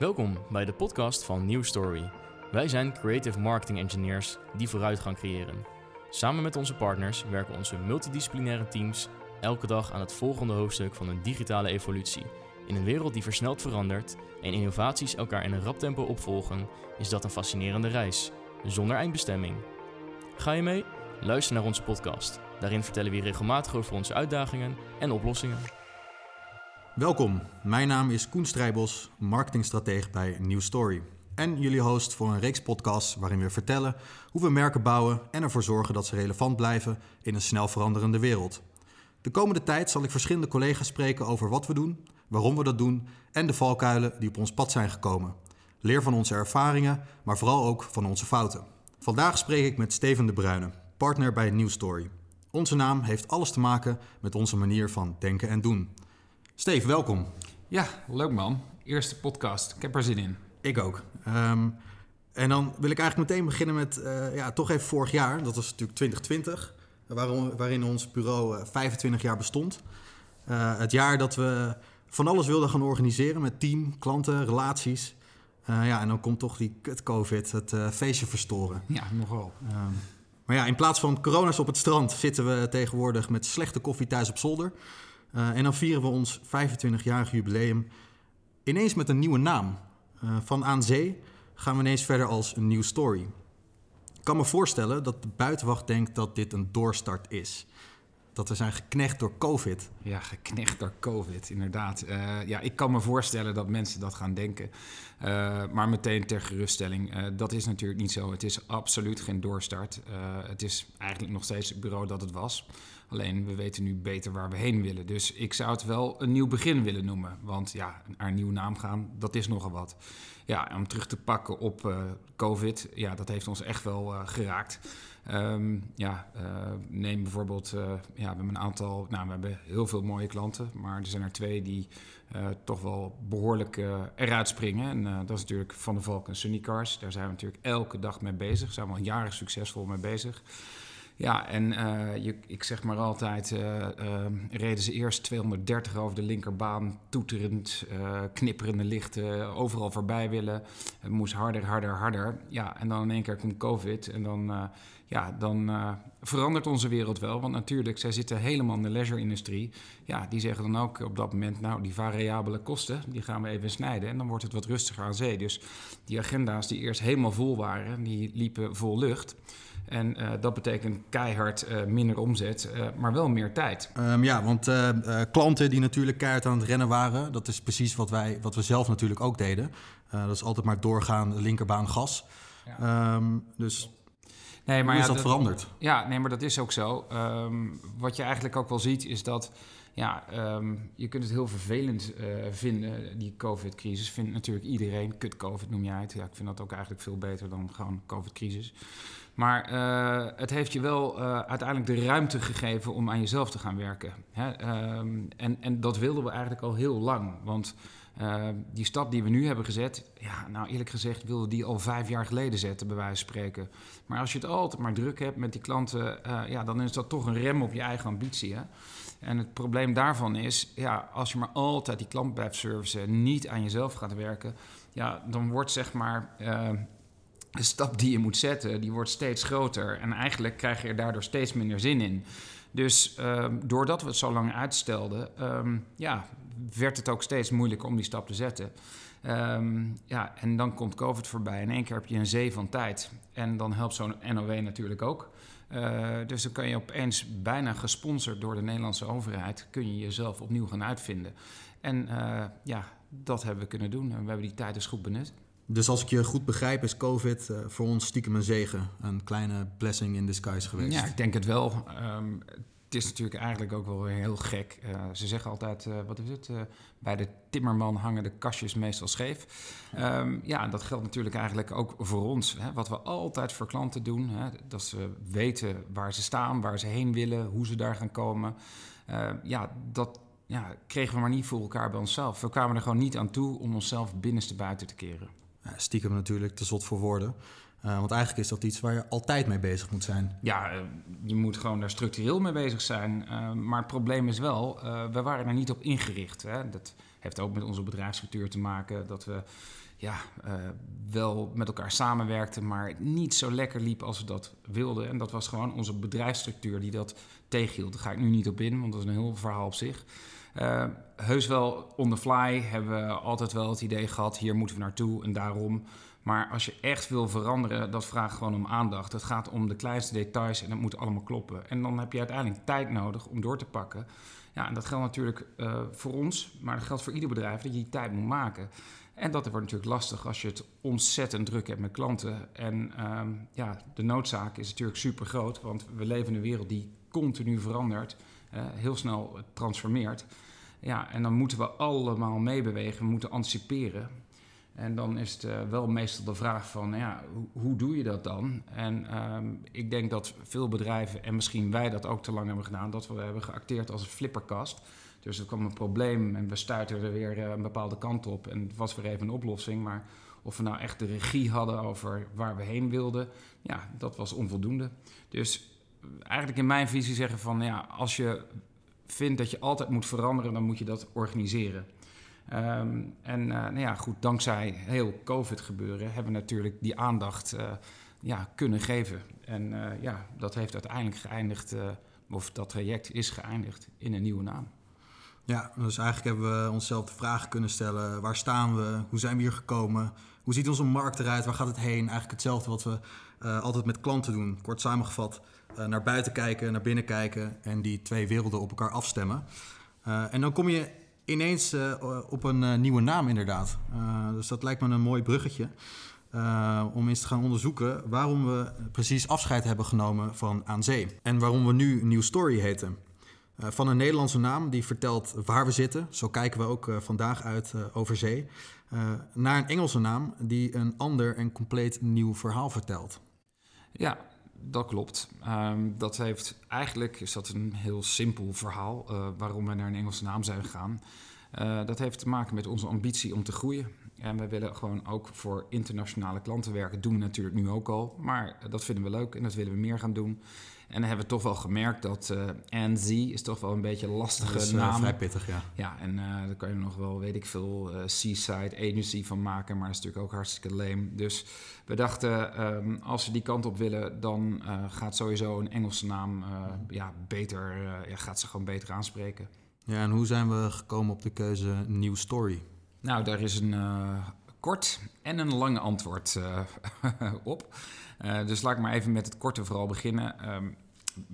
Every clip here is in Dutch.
Welkom bij de podcast van New Story. Wij zijn creative marketing engineers die vooruitgang creëren. Samen met onze partners werken onze multidisciplinaire teams elke dag aan het volgende hoofdstuk van een digitale evolutie. In een wereld die versneld verandert en innovaties elkaar in een rap tempo opvolgen, is dat een fascinerende reis, zonder eindbestemming. Ga je mee? Luister naar onze podcast. Daarin vertellen we regelmatig over onze uitdagingen en oplossingen. Welkom, mijn naam is Koen Strijbos, marketingstratege bij New Story. En jullie host voor een reeks podcasts waarin we vertellen hoe we merken bouwen en ervoor zorgen dat ze relevant blijven in een snel veranderende wereld. De komende tijd zal ik verschillende collega's spreken over wat we doen, waarom we dat doen en de valkuilen die op ons pad zijn gekomen. Leer van onze ervaringen, maar vooral ook van onze fouten. Vandaag spreek ik met Steven de Bruyne, partner bij New Story. Onze naam heeft alles te maken met onze manier van denken en doen. Steve, welkom. Ja, leuk man. Eerste podcast. Ik heb er zin in. Ik ook. Ehm, en dan wil ik eigenlijk meteen beginnen met, uh, ja, toch even vorig jaar. Dat was natuurlijk 2020, waarin, waarin ons bureau uh, 25 jaar bestond. Uh, het jaar dat we van alles wilden gaan organiseren met team, klanten, relaties. ja, en dan komt toch die kut-covid het feestje verstoren. Ja, nogal. Um, maar ja, in plaats van corona's op het strand zitten we tegenwoordig met slechte koffie thuis op zolder. Uh, en dan vieren we ons 25-jarig jubileum ineens met een nieuwe naam. Uh, van aan zee gaan we ineens verder als een nieuw story. Ik kan me voorstellen dat de buitenwacht denkt dat dit een doorstart is. Dat we zijn geknecht door COVID. Ja, geknecht door COVID, inderdaad. Uh, ja, ik kan me voorstellen dat mensen dat gaan denken. maar meteen ter geruststelling, dat is natuurlijk niet zo. Het is absoluut geen doorstart. het is eigenlijk nog steeds het bureau dat het was. Alleen we weten nu beter waar we heen willen. Dus ik zou het wel een nieuw begin willen noemen. Want ja, naar een nieuwe naam gaan, dat is nogal wat. Ja, om terug te pakken op COVID, ja, dat heeft ons echt wel geraakt. Um, ja, uh, neem bijvoorbeeld, ja, we hebben een aantal, nou, we hebben heel veel mooie klanten, maar er zijn er twee die toch wel behoorlijk eruit springen. En dat is natuurlijk Van de Valk en Sunny Cars. Daar zijn we natuurlijk elke dag mee bezig. Zijn we al jaren succesvol mee bezig. Ja, en je, ik zeg maar altijd, reden ze eerst 230 over de linkerbaan, toeterend, knipperende lichten, overal voorbij willen. Het moest harder, harder, harder. Ja, en dan in één keer komt COVID en dan, ja, dan verandert onze wereld wel. Want natuurlijk, zij zitten helemaal in de leisure-industrie. Ja, die zeggen dan ook op dat moment, nou, die variabele kosten, die gaan we even snijden. En dan wordt het wat rustiger aan zee. Dus die agenda's die eerst helemaal vol waren, die liepen vol lucht. En uh, dat betekent keihard uh, minder omzet, uh, maar wel meer tijd. Um, ja, want klanten die natuurlijk keihard aan het rennen waren, dat is precies wat, wij, wat we zelf natuurlijk ook deden. dat is altijd maar doorgaan, linkerbaan gas. Ja. Um, dus nee, maar hoe is ja, dat, dat, veranderd? Ja, nee, maar dat is ook zo. Um, wat je eigenlijk ook wel ziet, is dat ja, um, je kunt het heel vervelend uh, vinden, die COVID-crisis. Vindt natuurlijk iedereen. Kut-COVID noem jij het. Ja, ik vind dat ook eigenlijk veel beter dan gewoon COVID-crisis. Maar uh, het heeft je wel uh, uiteindelijk de ruimte gegeven om aan jezelf te gaan werken. Hè? Um, en, en dat wilden we eigenlijk al heel lang. Want uh, die stap die we nu hebben gezet, ja, nou eerlijk gezegd wilden die al vijf jaar geleden zetten, bij wijze van spreken. Maar als je het altijd maar druk hebt met die klanten, ja, dan is dat toch een rem op je eigen ambitie. Hè? En het probleem daarvan is, ja, als je maar altijd die klant blijft servicen en niet aan jezelf gaat werken, ja, dan wordt zeg maar de stap die je moet zetten, die wordt steeds groter. En eigenlijk krijg je er daardoor steeds minder zin in. Dus um, doordat we het zo lang uitstelden, um, ja, werd het ook steeds moeilijker om die stap te zetten. Um, ja, en dan komt COVID voorbij. In één keer heb je een zee van tijd. En dan helpt zo'n NOW natuurlijk ook. Uh, dus dan kan je opeens bijna gesponsord door de Nederlandse overheid... kun je jezelf opnieuw gaan uitvinden. En uh, ja, dat hebben we kunnen doen. En we hebben die tijd dus goed benut. Dus als ik je goed begrijp, is COVID uh, voor ons stiekem een zegen. Een kleine blessing in disguise geweest. Ja, ik denk het wel. Um, het is natuurlijk eigenlijk ook wel heel gek. Uh, ze zeggen altijd, uh, wat is het? Uh, bij de timmerman hangen de kastjes meestal scheef. Um, ja, dat geldt natuurlijk eigenlijk ook voor ons. Hè. Wat we altijd voor klanten doen, hè, dat ze weten waar ze staan, waar ze heen willen, hoe ze daar gaan komen. ja, dat ja, kregen we maar niet voor elkaar bij onszelf. We kwamen er gewoon niet aan toe om onszelf binnenste buiten te keren stiekem natuurlijk te zot voor woorden. Want eigenlijk is dat iets waar je altijd mee bezig moet zijn. Ja, je moet gewoon daar structureel mee bezig zijn. maar het probleem is wel, we waren er niet op ingericht. Hè? Dat heeft ook met onze bedrijfsstructuur te maken. Dat we ja, wel met elkaar samenwerkten, maar het niet zo lekker liep als we dat wilden. En dat was gewoon onze bedrijfsstructuur die dat tegenhield. Daar ga ik nu niet op in, want dat is een heel verhaal op zich. Heus wel on the fly hebben we altijd wel het idee gehad, hier moeten we naartoe en daarom. Maar als je echt wil veranderen, dat vraagt gewoon om aandacht. Het gaat om de kleinste details en dat moet allemaal kloppen. En dan heb je uiteindelijk tijd nodig om door te pakken. Ja, en dat geldt natuurlijk uh, voor ons, maar dat geldt voor ieder bedrijf dat je die tijd moet maken. En dat wordt natuurlijk lastig als je het ontzettend druk hebt met klanten. En ehm, ja, de noodzaak is natuurlijk super groot, want we leven in een wereld die continu verandert, heel snel transformeert. Ja, en dan moeten we allemaal meebewegen, we moeten anticiperen. En dan is het uh, wel meestal de vraag van, ja, hoe, hoe doe je dat dan? En um, ik denk dat veel bedrijven, en misschien wij dat ook te lang hebben gedaan, dat we hebben geacteerd als een flipperkast. Dus er kwam een probleem en we stuiten er weer eh, een bepaalde kant op. En het was weer even een oplossing. Maar of we nou echt de regie hadden over waar we heen wilden, ja, dat was onvoldoende. Dus eigenlijk in mijn visie zeggen van ja, als je vindt dat je altijd moet veranderen, dan moet je dat organiseren. Um, en uh, nou ja, goed, dankzij heel COVID gebeuren hebben we natuurlijk die aandacht uh, ja, kunnen geven. En uh, ja, dat heeft uiteindelijk geëindigd, of dat traject is geëindigd in een nieuwe naam. Ja, dus eigenlijk hebben we onszelf de vraag kunnen stellen: waar staan we? Hoe zijn we hier gekomen? Hoe ziet onze markt eruit? Waar gaat het heen? Eigenlijk hetzelfde wat we altijd met klanten doen. Kort samengevat, naar buiten kijken, naar binnen kijken en die twee werelden op elkaar afstemmen. En dan kom je ineens op een nieuwe naam, inderdaad. dus dat lijkt me een mooi bruggetje. om eens te gaan onderzoeken waarom we precies afscheid hebben genomen van Aan Zee. En waarom we nu New Story heten. Van een Nederlandse naam die vertelt waar we zitten. Zo kijken we ook vandaag uit over zee. naar een Engelse naam die een ander en compleet nieuw verhaal vertelt. Ja, dat klopt. Um, dat heeft eigenlijk is dat een heel simpel verhaal waarom we naar een Engelse naam zijn gegaan. Dat heeft te maken met onze ambitie om te groeien. En we willen gewoon ook voor internationale klanten werken. doen we natuurlijk nu ook al. Maar dat vinden we leuk en dat willen we meer gaan doen. En dan hebben we toch wel gemerkt dat uh, NZ is toch wel een beetje een lastige dat is, uh, naam. vrij pittig, ja. Ja, en uh, daar kan je nog wel, weet ik veel, Seaside Agency van maken. Maar dat is natuurlijk ook hartstikke lame. Dus we dachten, um, als we die kant op willen, dan gaat sowieso een Engelse naam ja, beter, ja, gaat ze gewoon beter aanspreken. Ja, en hoe zijn we gekomen op de keuze New Story? Nou, daar is een kort en een lang antwoord op. Uh, dus laat ik maar even met het korte vooral beginnen. Um,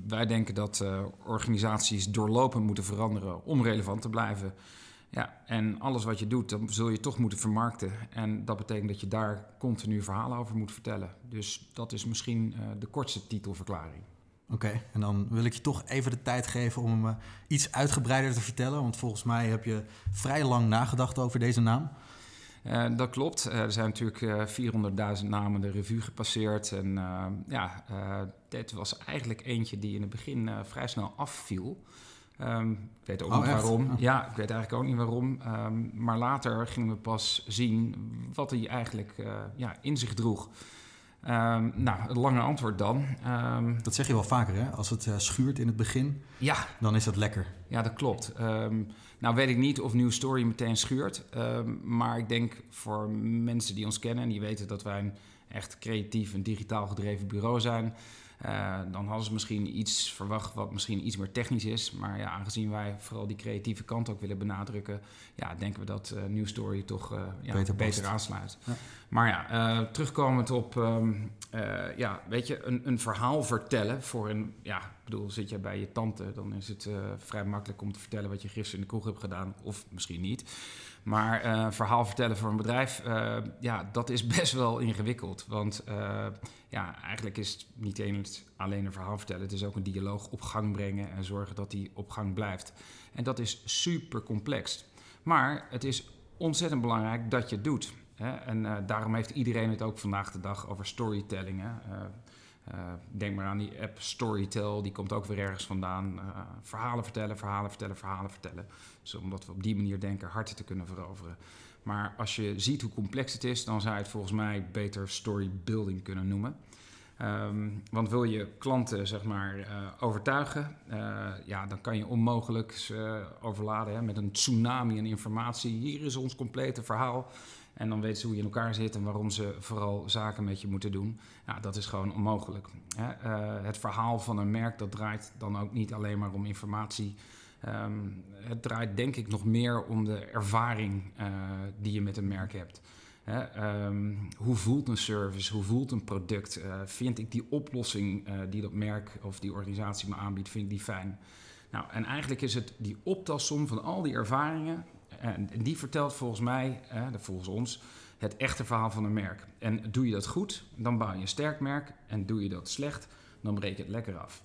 wij denken dat organisaties doorlopend moeten veranderen om relevant te blijven. Ja, en alles wat je doet, dan zul je toch moeten vermarkten. En dat betekent dat je daar continu verhalen over moet vertellen. Dus dat is misschien de kortste titelverklaring. Oké, okay, en dan wil ik je toch even de tijd geven om me iets uitgebreider te vertellen. Want volgens mij heb je vrij lang nagedacht over deze naam. Uh, dat klopt. Uh, er zijn natuurlijk uh, 400.000 namen de revue gepasseerd. En ja, dit was eigenlijk eentje die in het begin vrij snel afviel. Um, ik weet ook oh, niet waarom. Oh. Ja, ik weet eigenlijk ook niet waarom. Um, maar later gingen we pas zien wat hij eigenlijk ja, in zich droeg. Um, nou, het lange antwoord dan. Um, dat zeg je wel vaker, hè? Als het uh, schuurt in het begin, ja. dan is dat lekker. Ja, dat klopt. Um, nou weet ik niet of New Story meteen schuurt. maar ik denk voor mensen die ons kennen... en die weten dat wij een echt creatief en digitaal gedreven bureau zijn... Uh, dan hadden ze misschien iets verwacht wat misschien iets meer technisch is. Maar ja, aangezien wij vooral die creatieve kant ook willen benadrukken, ja, denken we dat uh, New Story toch uh, ja, beter, beter aansluit. Ja. Maar ja, terugkomend op, um, ja, weet je, een, een, verhaal vertellen voor een, ja, ik bedoel, zit je bij je tante, dan is het vrij makkelijk om te vertellen wat je gisteren in de kroeg hebt gedaan, of misschien niet. Maar een verhaal vertellen voor een bedrijf, uh, ja, dat is best wel ingewikkeld. Want uh, ja, eigenlijk is het niet eens alleen een verhaal vertellen. Het is ook een dialoog op gang brengen en zorgen dat die op gang blijft. En dat is super complex. Maar het is ontzettend belangrijk dat je het doet. En daarom heeft iedereen het ook vandaag de dag over storytelling. Hè? denk maar aan die app Storytel, die komt ook weer ergens vandaan. verhalen vertellen, verhalen vertellen, verhalen vertellen. Dus omdat we op die manier denken harten te kunnen veroveren. Maar als je ziet hoe complex het is, dan zou je het volgens mij beter storybuilding kunnen noemen. Ehm, want wil je klanten zeg maar, uh, overtuigen, ja, dan kan je onmogelijk overladen hè, met een tsunami aan informatie. Hier is ons complete verhaal. En dan weten ze hoe je in elkaar zit en waarom ze vooral zaken met je moeten doen. Ja, dat is gewoon onmogelijk. Hè. het verhaal van een merk dat draait dan ook niet alleen maar om informatie. Um, het draait denk ik nog meer om de ervaring die je met een merk hebt. Ehm, hoe voelt een service? Hoe voelt een product? Uh, vind ik die oplossing die dat merk of die organisatie me aanbiedt, vind ik die fijn? Nou, en eigenlijk is het die optelsom van al die ervaringen, en, die vertelt volgens mij, uh, volgens ons, het echte verhaal van een merk. En doe je dat goed, dan bouw je een sterk merk. En doe je dat slecht, dan breek je het lekker af.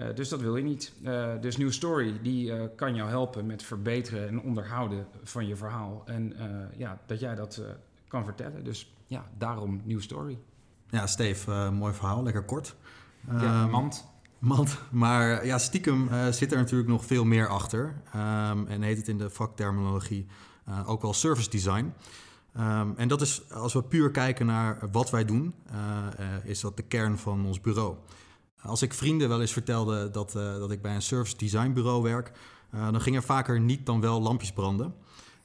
Uh, dus dat wil je niet. Uh, dus New Story die uh, kan jou helpen met verbeteren en onderhouden van je verhaal. En ja, dat jij dat kan vertellen. Dus ja, daarom New Story. Ja, Steve, mooi verhaal, lekker kort. Ja, mand. Maar ja, stiekem uh, zit er natuurlijk nog veel meer achter. Um, en heet het in de vakterminologie uh, ook wel service design. Um, en dat is, als we puur kijken naar wat wij doen, is dat de kern van ons bureau. Als ik vrienden wel eens vertelde dat, dat ik bij een service design bureau werk, dan gingen er vaker niet dan wel lampjes branden.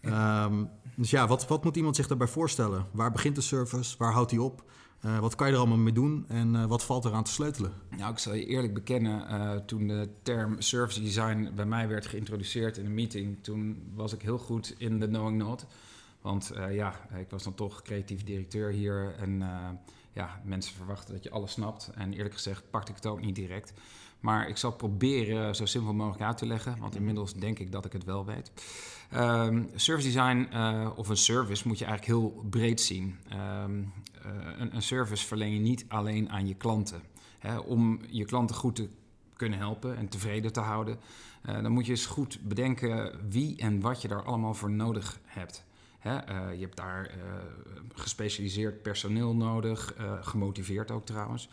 Um, dus ja, wat, wat moet iemand zich daarbij voorstellen? Waar begint de service? Waar houdt hij op? Uh, wat kan je er allemaal mee doen en uh, wat valt eraan te sleutelen? Nou, ik zal je eerlijk bekennen, uh, toen de term service design bij mij werd geïntroduceerd in een meeting, toen was ik heel goed in de knowing not. Want ja, ik was dan toch creatief directeur hier en ja, mensen verwachten dat je alles snapt. En eerlijk gezegd pakte ik het ook niet direct. Maar ik zal proberen zo simpel mogelijk uit te leggen, want inmiddels denk ik dat ik het wel weet. Um, service design uh, of een service moet je eigenlijk heel breed zien. Um, uh, een, een, service verleen je niet alleen aan je klanten. Hè, om je klanten goed te kunnen helpen en tevreden te houden, uh, dan moet je eens goed bedenken wie en wat je daar allemaal voor nodig hebt. Hè, uh, je hebt daar uh, gespecialiseerd personeel nodig, uh, gemotiveerd ook trouwens.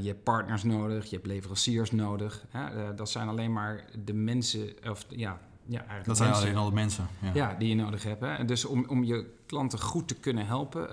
je hebt partners nodig, je hebt leveranciers nodig. Hè, dat zijn alleen maar de mensen, of ja, ja, eigenlijk dat zijn alleen al de mensen. Ja. ja. die je nodig hebt. Hè. Dus om, om je klanten goed te kunnen helpen,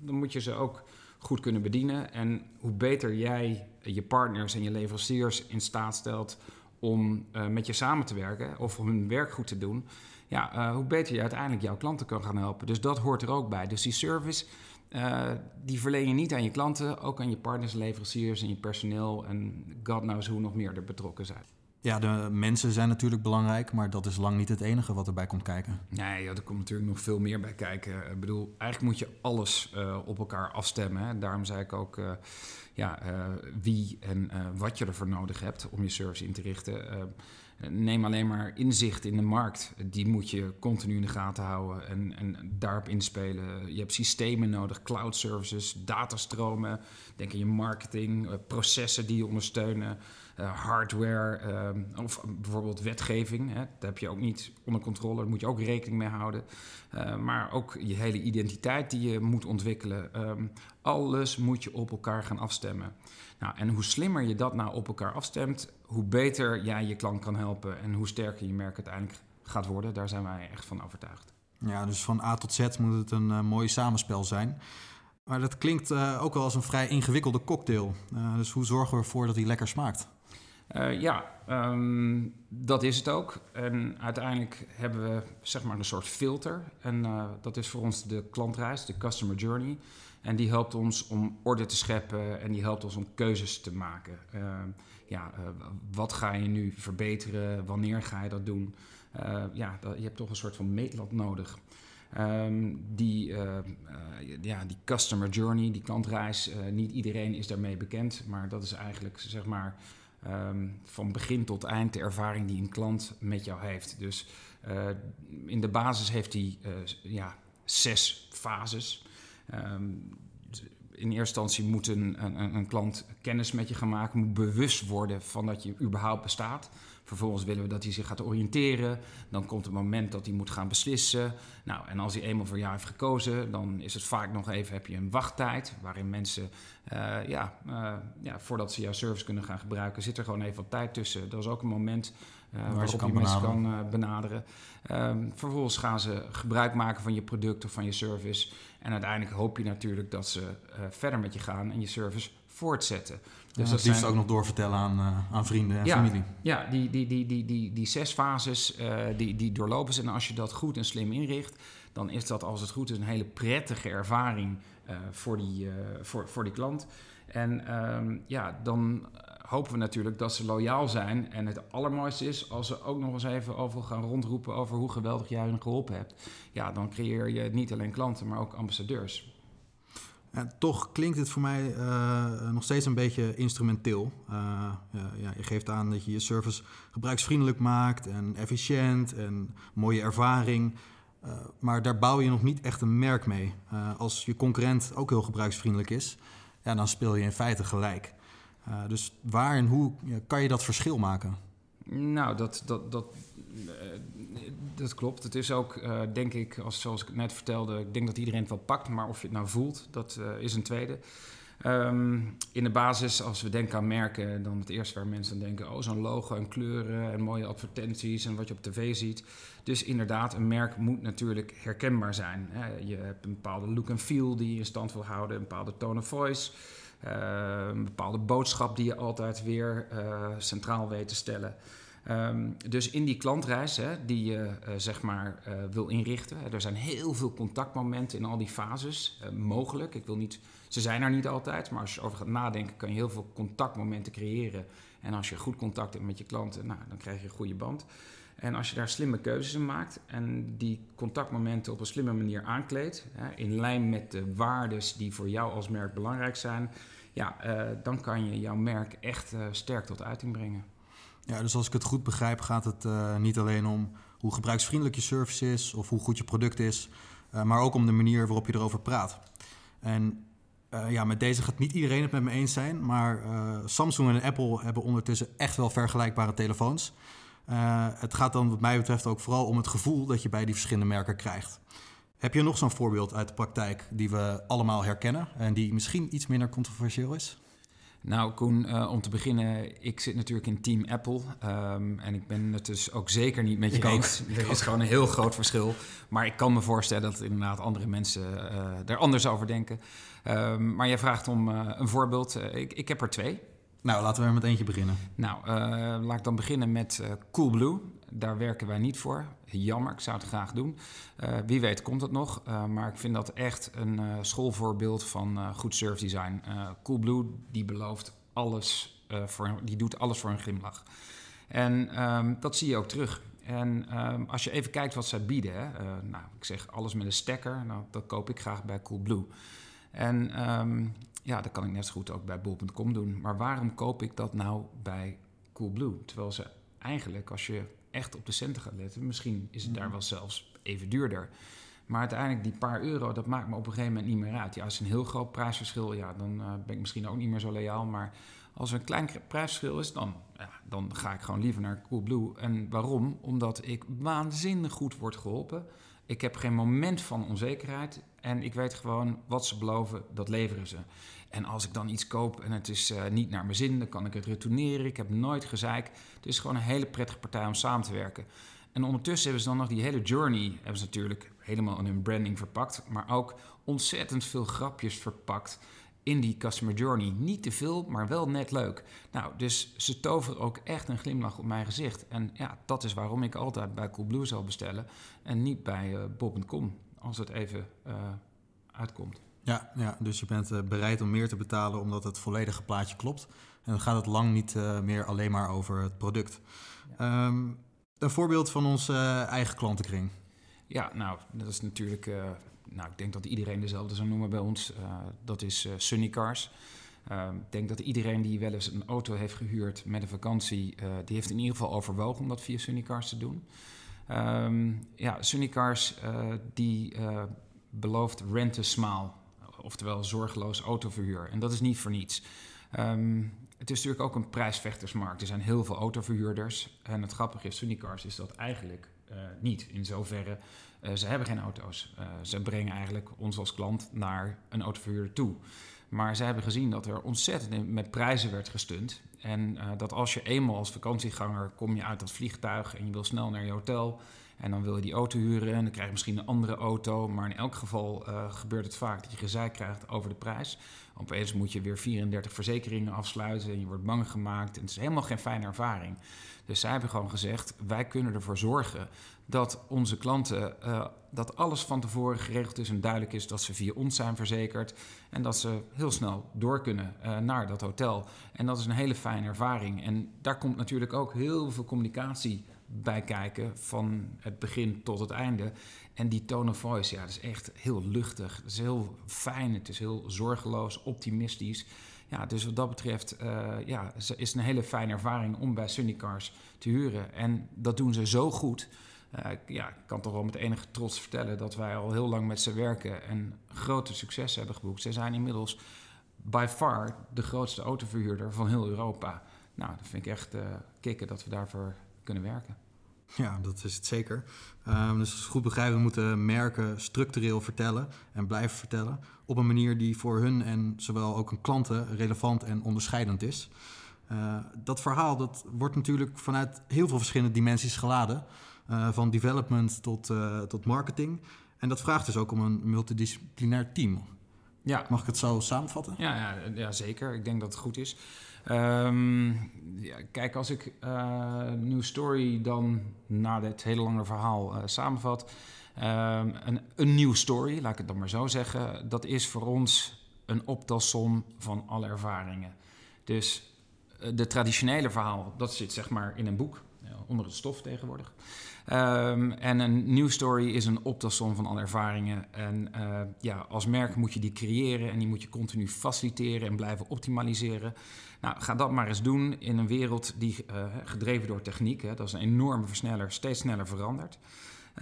dan moet je ze ook goed kunnen bedienen. En hoe beter jij je partners en je leveranciers in staat stelt om met je samen te werken of om hun werk goed te doen, ja, uh, hoe beter je uiteindelijk jouw klanten kan gaan helpen. Dus dat hoort er ook bij. Dus die service, uh, die verleen je niet aan je klanten, ook aan je partners, leveranciers en je personeel en God knows hoe nog meer er betrokken zijn. Ja, de mensen zijn natuurlijk belangrijk, maar dat is lang niet het enige wat erbij komt kijken. Nee, ja, er komt natuurlijk nog veel meer bij kijken. Ik bedoel, eigenlijk moet je alles uh, op elkaar afstemmen. Hè. Daarom zei ik ook uh, ja, uh, wie en wat je ervoor nodig hebt om je service in te richten. Neem alleen maar inzicht in de markt. Die moet je continu in de gaten houden en, en daarop inspelen. Je hebt systemen nodig, cloud services, datastromen. Denk aan je marketing, processen die je ondersteunen. Uh, hardware uh, of bijvoorbeeld wetgeving. Hè. Dat heb je ook niet onder controle, daar moet je ook rekening mee houden. Maar ook je hele identiteit die je moet ontwikkelen. Alles moet je op elkaar gaan afstemmen. Nou, en hoe slimmer je dat nou op elkaar afstemt, hoe beter jij je klant kan helpen en hoe sterker je merk uiteindelijk gaat worden. Daar zijn wij echt van overtuigd. Ja, dus van A tot Z moet het een uh, mooi samenspel zijn. Maar dat klinkt uh, ook wel als een vrij ingewikkelde cocktail. Uh, dus hoe zorgen we ervoor dat die lekker smaakt? Uh, ja, um, dat is het ook. En uiteindelijk hebben we zeg maar een soort filter. En uh, dat is voor ons de klantreis, de customer journey. En die helpt ons om orde te scheppen en die helpt ons om keuzes te maken. Uh, ja, wat ga je nu verbeteren? Wanneer ga je dat doen? ja, dat, je hebt toch een soort van meetlat nodig. Um, die, uh, uh, ja, die customer journey, die klantreis, niet iedereen is daarmee bekend, maar dat is eigenlijk zeg maar van begin tot eind de ervaring die een klant met jou heeft. Dus in de basis heeft hij ja, zes fases. Um, in eerste instantie moet een, een, een, klant kennis met je gaan maken, moet bewust worden van dat je überhaupt bestaat. Vervolgens willen we dat hij zich gaat oriënteren. Dan komt het moment dat hij moet gaan beslissen. Nou, en als hij eenmaal voor jou heeft gekozen, dan is het vaak nog even, heb je een wachttijd. Waarin mensen, uh, ja, uh, ja, voordat ze jouw service kunnen gaan gebruiken, zit er gewoon even wat tijd tussen. Dat is ook een moment uh, waarop je, mensen kan benaderen. Um, vervolgens gaan ze gebruik maken van je product of van je service. En uiteindelijk hoop je natuurlijk dat ze verder met je gaan en je service voortzetten. Dus dat liefst ook nog doorvertellen aan, uh, aan vrienden en familie. Ja, die, die, die, die, die, die zes fases, uh, die, die doorlopen ze. En als je dat goed en slim inricht, dan is dat als het goed is een hele prettige ervaring voor, die, voor, voor die klant. En um, ja, dan hopen we natuurlijk dat ze loyaal zijn. En het allermooiste is als ze ook nog eens even over gaan rondroepen over hoe geweldig jij hen geholpen hebt. Ja, dan creëer je niet alleen klanten, maar ook ambassadeurs. Toch klinkt het voor mij uh, nog steeds een beetje instrumenteel. Uh, ja, je geeft aan dat je je service gebruiksvriendelijk maakt en efficiënt en mooie ervaring. Uh, maar daar bouw je nog niet echt een merk mee. als je concurrent ook heel gebruiksvriendelijk is, ja, dan speel je in feite gelijk. Dus waar en hoe kan je dat verschil maken? Nou, dat, dat, dat, dat klopt. Het is ook, uh, denk ik, als, zoals ik net vertelde, ik denk dat iedereen het wel pakt, maar of je het nou voelt, dat is een tweede. Um, in de basis, als we denken aan merken, dan het eerste waar mensen dan denken: oh, zo'n logo en kleuren en mooie advertenties en wat je op tv ziet. Dus inderdaad, een merk moet natuurlijk herkenbaar zijn. Je hebt een bepaalde look en feel die je in stand wil houden, een bepaalde tone of voice. Uh, een bepaalde boodschap die je altijd weer centraal weet te stellen. Um, dus in die klantreis hè, die je uh, zeg maar uh, wil inrichten, er zijn heel veel contactmomenten in al die fases mogelijk. Ik wil niet, ze zijn er niet altijd, maar als je over gaat nadenken, kan je heel veel contactmomenten creëren. En als je goed contact hebt met je klanten, nou, dan krijg je een goede band. En als je daar slimme keuzes in maakt en die contactmomenten op een slimme manier aankleedt, in lijn met de waarden die voor jou als merk belangrijk zijn, ja, dan kan je jouw merk echt sterk tot uiting brengen. Ja, dus als ik het goed begrijp, gaat het uh, niet alleen om hoe gebruiksvriendelijk je service is of hoe goed je product is, maar ook om de manier waarop je erover praat. En ja, met deze gaat niet iedereen het met me eens zijn, maar Samsung en Apple hebben ondertussen echt wel vergelijkbare telefoons. Het gaat dan wat mij betreft ook vooral om het gevoel dat je bij die verschillende merken krijgt. Heb je nog zo'n voorbeeld uit de praktijk die we allemaal herkennen en die misschien iets minder controversieel is? Nou, Koen, uh, om te beginnen, ik zit natuurlijk in Team Apple. Um, en ik ben het dus ook zeker niet met je eens. Er is gewoon een heel groot verschil. Maar ik kan me voorstellen dat inderdaad andere mensen uh, er anders over denken. Um, maar jij vraagt om uh, een voorbeeld. ik, ik heb er twee. Nou, laten we er met eentje beginnen. Nou, laat ik dan beginnen met Coolblue. Daar werken wij niet voor. Jammer, ik zou het graag doen. Uh, wie weet komt het nog. Maar ik vind dat echt een schoolvoorbeeld van goed surf design. Coolblue, die belooft alles, voor, die doet alles voor een glimlach. En um, dat zie je ook terug. En um, als je even kijkt wat zij bieden, hè, nou, ik zeg alles met een stekker, nou, dat koop ik graag bij Coolblue. En um, ja, dat kan ik net zo goed ook bij bol.com doen. Maar waarom koop ik dat nou bij Coolblue? Terwijl ze eigenlijk, als je echt op de centen gaat letten, misschien is het daar mhm. wel zelfs even duurder. Maar uiteindelijk die paar euro, dat maakt me op een gegeven moment niet meer uit. Ja, als het een heel groot prijsverschil, ja, dan uh, ben ik misschien ook niet meer zo loyaal. Maar als er een klein prijsverschil is, dan, ja, dan ga ik gewoon liever naar Coolblue. En waarom? Omdat ik waanzinnig goed word geholpen. Ik heb geen moment van onzekerheid. En ik weet gewoon wat ze beloven, dat leveren ze. En als ik dan iets koop en het is uh, niet naar mijn zin, dan kan ik het retourneren. Ik heb nooit gezeik. Het is gewoon een hele prettige partij om samen te werken. En ondertussen hebben ze dan nog die hele journey, hebben ze natuurlijk helemaal in hun branding verpakt, maar ook ontzettend veel grapjes verpakt in die customer journey. Niet te veel, maar wel net leuk. Nou, dus ze toveren ook echt een glimlach op mijn gezicht. En ja, dat is waarom ik altijd bij Coolblue zal bestellen en niet bij uh, Bob.com, als het even uh, uitkomt. Ja, ja, dus je bent uh, bereid om meer te betalen omdat het volledige plaatje klopt. En dan gaat het lang niet uh, meer alleen maar over het product. Ja. Um, een voorbeeld van onze uh, eigen klantenkring. Ja, nou, dat is natuurlijk... nou, ik denk dat iedereen dezelfde zou noemen bij ons. dat is Sunny Cars. Ehm, ik denk dat iedereen die wel eens een auto heeft gehuurd met een vakantie... die heeft in ieder geval overwogen om dat via Sunny Cars te doen. Um, ja, Sunny Cars die belooft rent a smile oftewel zorgeloos autoverhuur. En dat is niet voor niets. Ehm, het is natuurlijk ook een prijsvechtersmarkt. Er zijn heel veel autoverhuurders. En het grappige is, Sunnycars is dat eigenlijk uh, niet. In zoverre, uh, ze hebben geen auto's. Uh, ze brengen eigenlijk ons als klant naar een autoverhuurder toe. Maar ze hebben gezien dat er ontzettend met prijzen werd gestund. En dat als je eenmaal als vakantieganger kom je uit dat vliegtuig en je wil snel naar je hotel en dan wil je die auto huren en dan krijg je misschien een andere auto. Maar in elk geval uh, gebeurt het vaak dat je gezeik krijgt over de prijs. Opeens moet je weer 34 verzekeringen afsluiten en je wordt bang gemaakt. En het is helemaal geen fijne ervaring. Dus zij hebben gewoon gezegd, wij kunnen ervoor zorgen dat onze klanten, uh, dat alles van tevoren geregeld is en duidelijk is dat ze via ons zijn verzekerd. En dat ze heel snel door kunnen uh, naar dat hotel. En dat is een hele fijne ervaring. En daar komt natuurlijk ook heel veel communicatie bij kijken van het begin tot het einde. En die tone of voice, ja, dat is echt heel luchtig. Het is heel fijn, het is heel zorgeloos, optimistisch. Ja, dus wat dat betreft uh, ja, is het een hele fijne ervaring om bij Sunny Cars te huren. En dat doen ze zo goed. Uh, ja, ik kan toch wel met enige trots vertellen dat wij al heel lang met ze werken en grote successen hebben geboekt. Ze zijn inmiddels by far de grootste autoverhuurder van heel Europa. Nou, dat vind ik echt uh, kicken dat we daarvoor kunnen werken. Ja, dat is het zeker. Um, dus als goed begrijpen, we moeten merken structureel vertellen en blijven vertellen. Op een manier die voor hun en zowel ook hun klanten relevant en onderscheidend is. Uh, dat verhaal dat wordt natuurlijk vanuit heel veel verschillende dimensies geladen. Uh, van development tot, uh, tot marketing. En dat vraagt dus ook om een multidisciplinair team. Ja. Mag ik het zo samenvatten? Ja, ja, ja zeker. Ik denk dat het goed is. Um, ja, kijk, als ik uh, New Story dan na dit hele lange verhaal uh, samenvat. Um, een, een nieuw story, laat ik het dan maar zo zeggen. Dat is voor ons een optelsom van alle ervaringen. Dus uh, de traditionele verhaal, dat zit zeg maar in een boek, onder het stof tegenwoordig. Um, en een new story is een optelsom van alle ervaringen. En uh, ja, als merk moet je die creëren en die moet je continu faciliteren en blijven optimaliseren. Nou, ga dat maar eens doen in een wereld die uh, gedreven door techniek, hè, dat is een enorme versneller, steeds sneller verandert.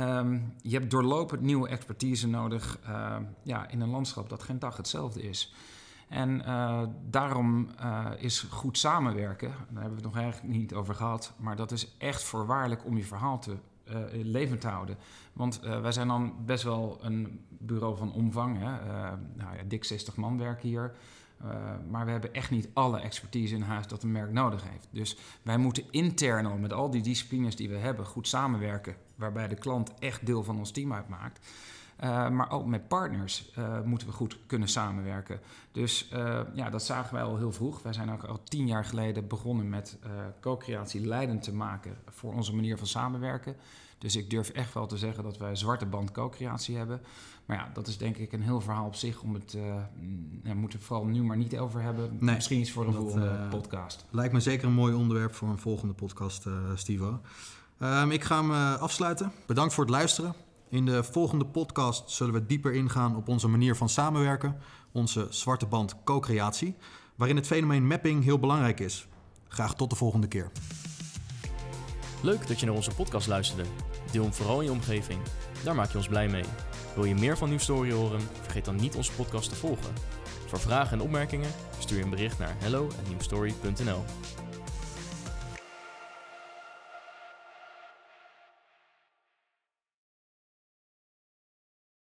Um, je hebt doorlopend nieuwe expertise nodig uh, ja, in een landschap dat geen dag hetzelfde is. En uh, daarom is goed samenwerken, daar hebben we het nog eigenlijk niet over gehad, maar dat is echt voorwaardelijk om je verhaal te uh, levend te houden. Want wij zijn dan best wel een bureau van omvang. Hè? nou ja, dik 60 man werken hier. Maar we hebben echt niet alle expertise in huis dat een merk nodig heeft. Dus wij moeten intern al met al die disciplines die we hebben goed samenwerken, waarbij de klant echt deel van ons team uitmaakt. Uh, maar ook met partners uh, moeten we goed kunnen samenwerken. Dus ja, dat zagen wij al heel vroeg. Wij zijn ook al tien jaar geleden begonnen met co-creatie leidend te maken voor onze manier van samenwerken. Dus ik durf echt wel te zeggen dat wij zwarte band co-creatie hebben. Maar ja, dat is denk ik een heel verhaal op zich. Om het, uh, daar moeten we vooral nu maar niet over hebben. Nee, Misschien iets voor een dat, volgende podcast. Lijkt me zeker een mooi onderwerp voor een volgende podcast, Stivo. Um, ik ga hem afsluiten. Bedankt voor het luisteren. In de volgende podcast zullen we dieper ingaan op onze manier van samenwerken. Onze zwarte band co-creatie. Waarin het fenomeen mapping heel belangrijk is. Graag tot de volgende keer. Leuk dat je naar onze podcast luisterde. Deel hem vooral in je omgeving. Daar maak je ons blij mee. Wil je meer van Nieuw Story horen? Vergeet dan niet onze podcast te volgen. Voor vragen en opmerkingen stuur een bericht naar hello@newstory.nl.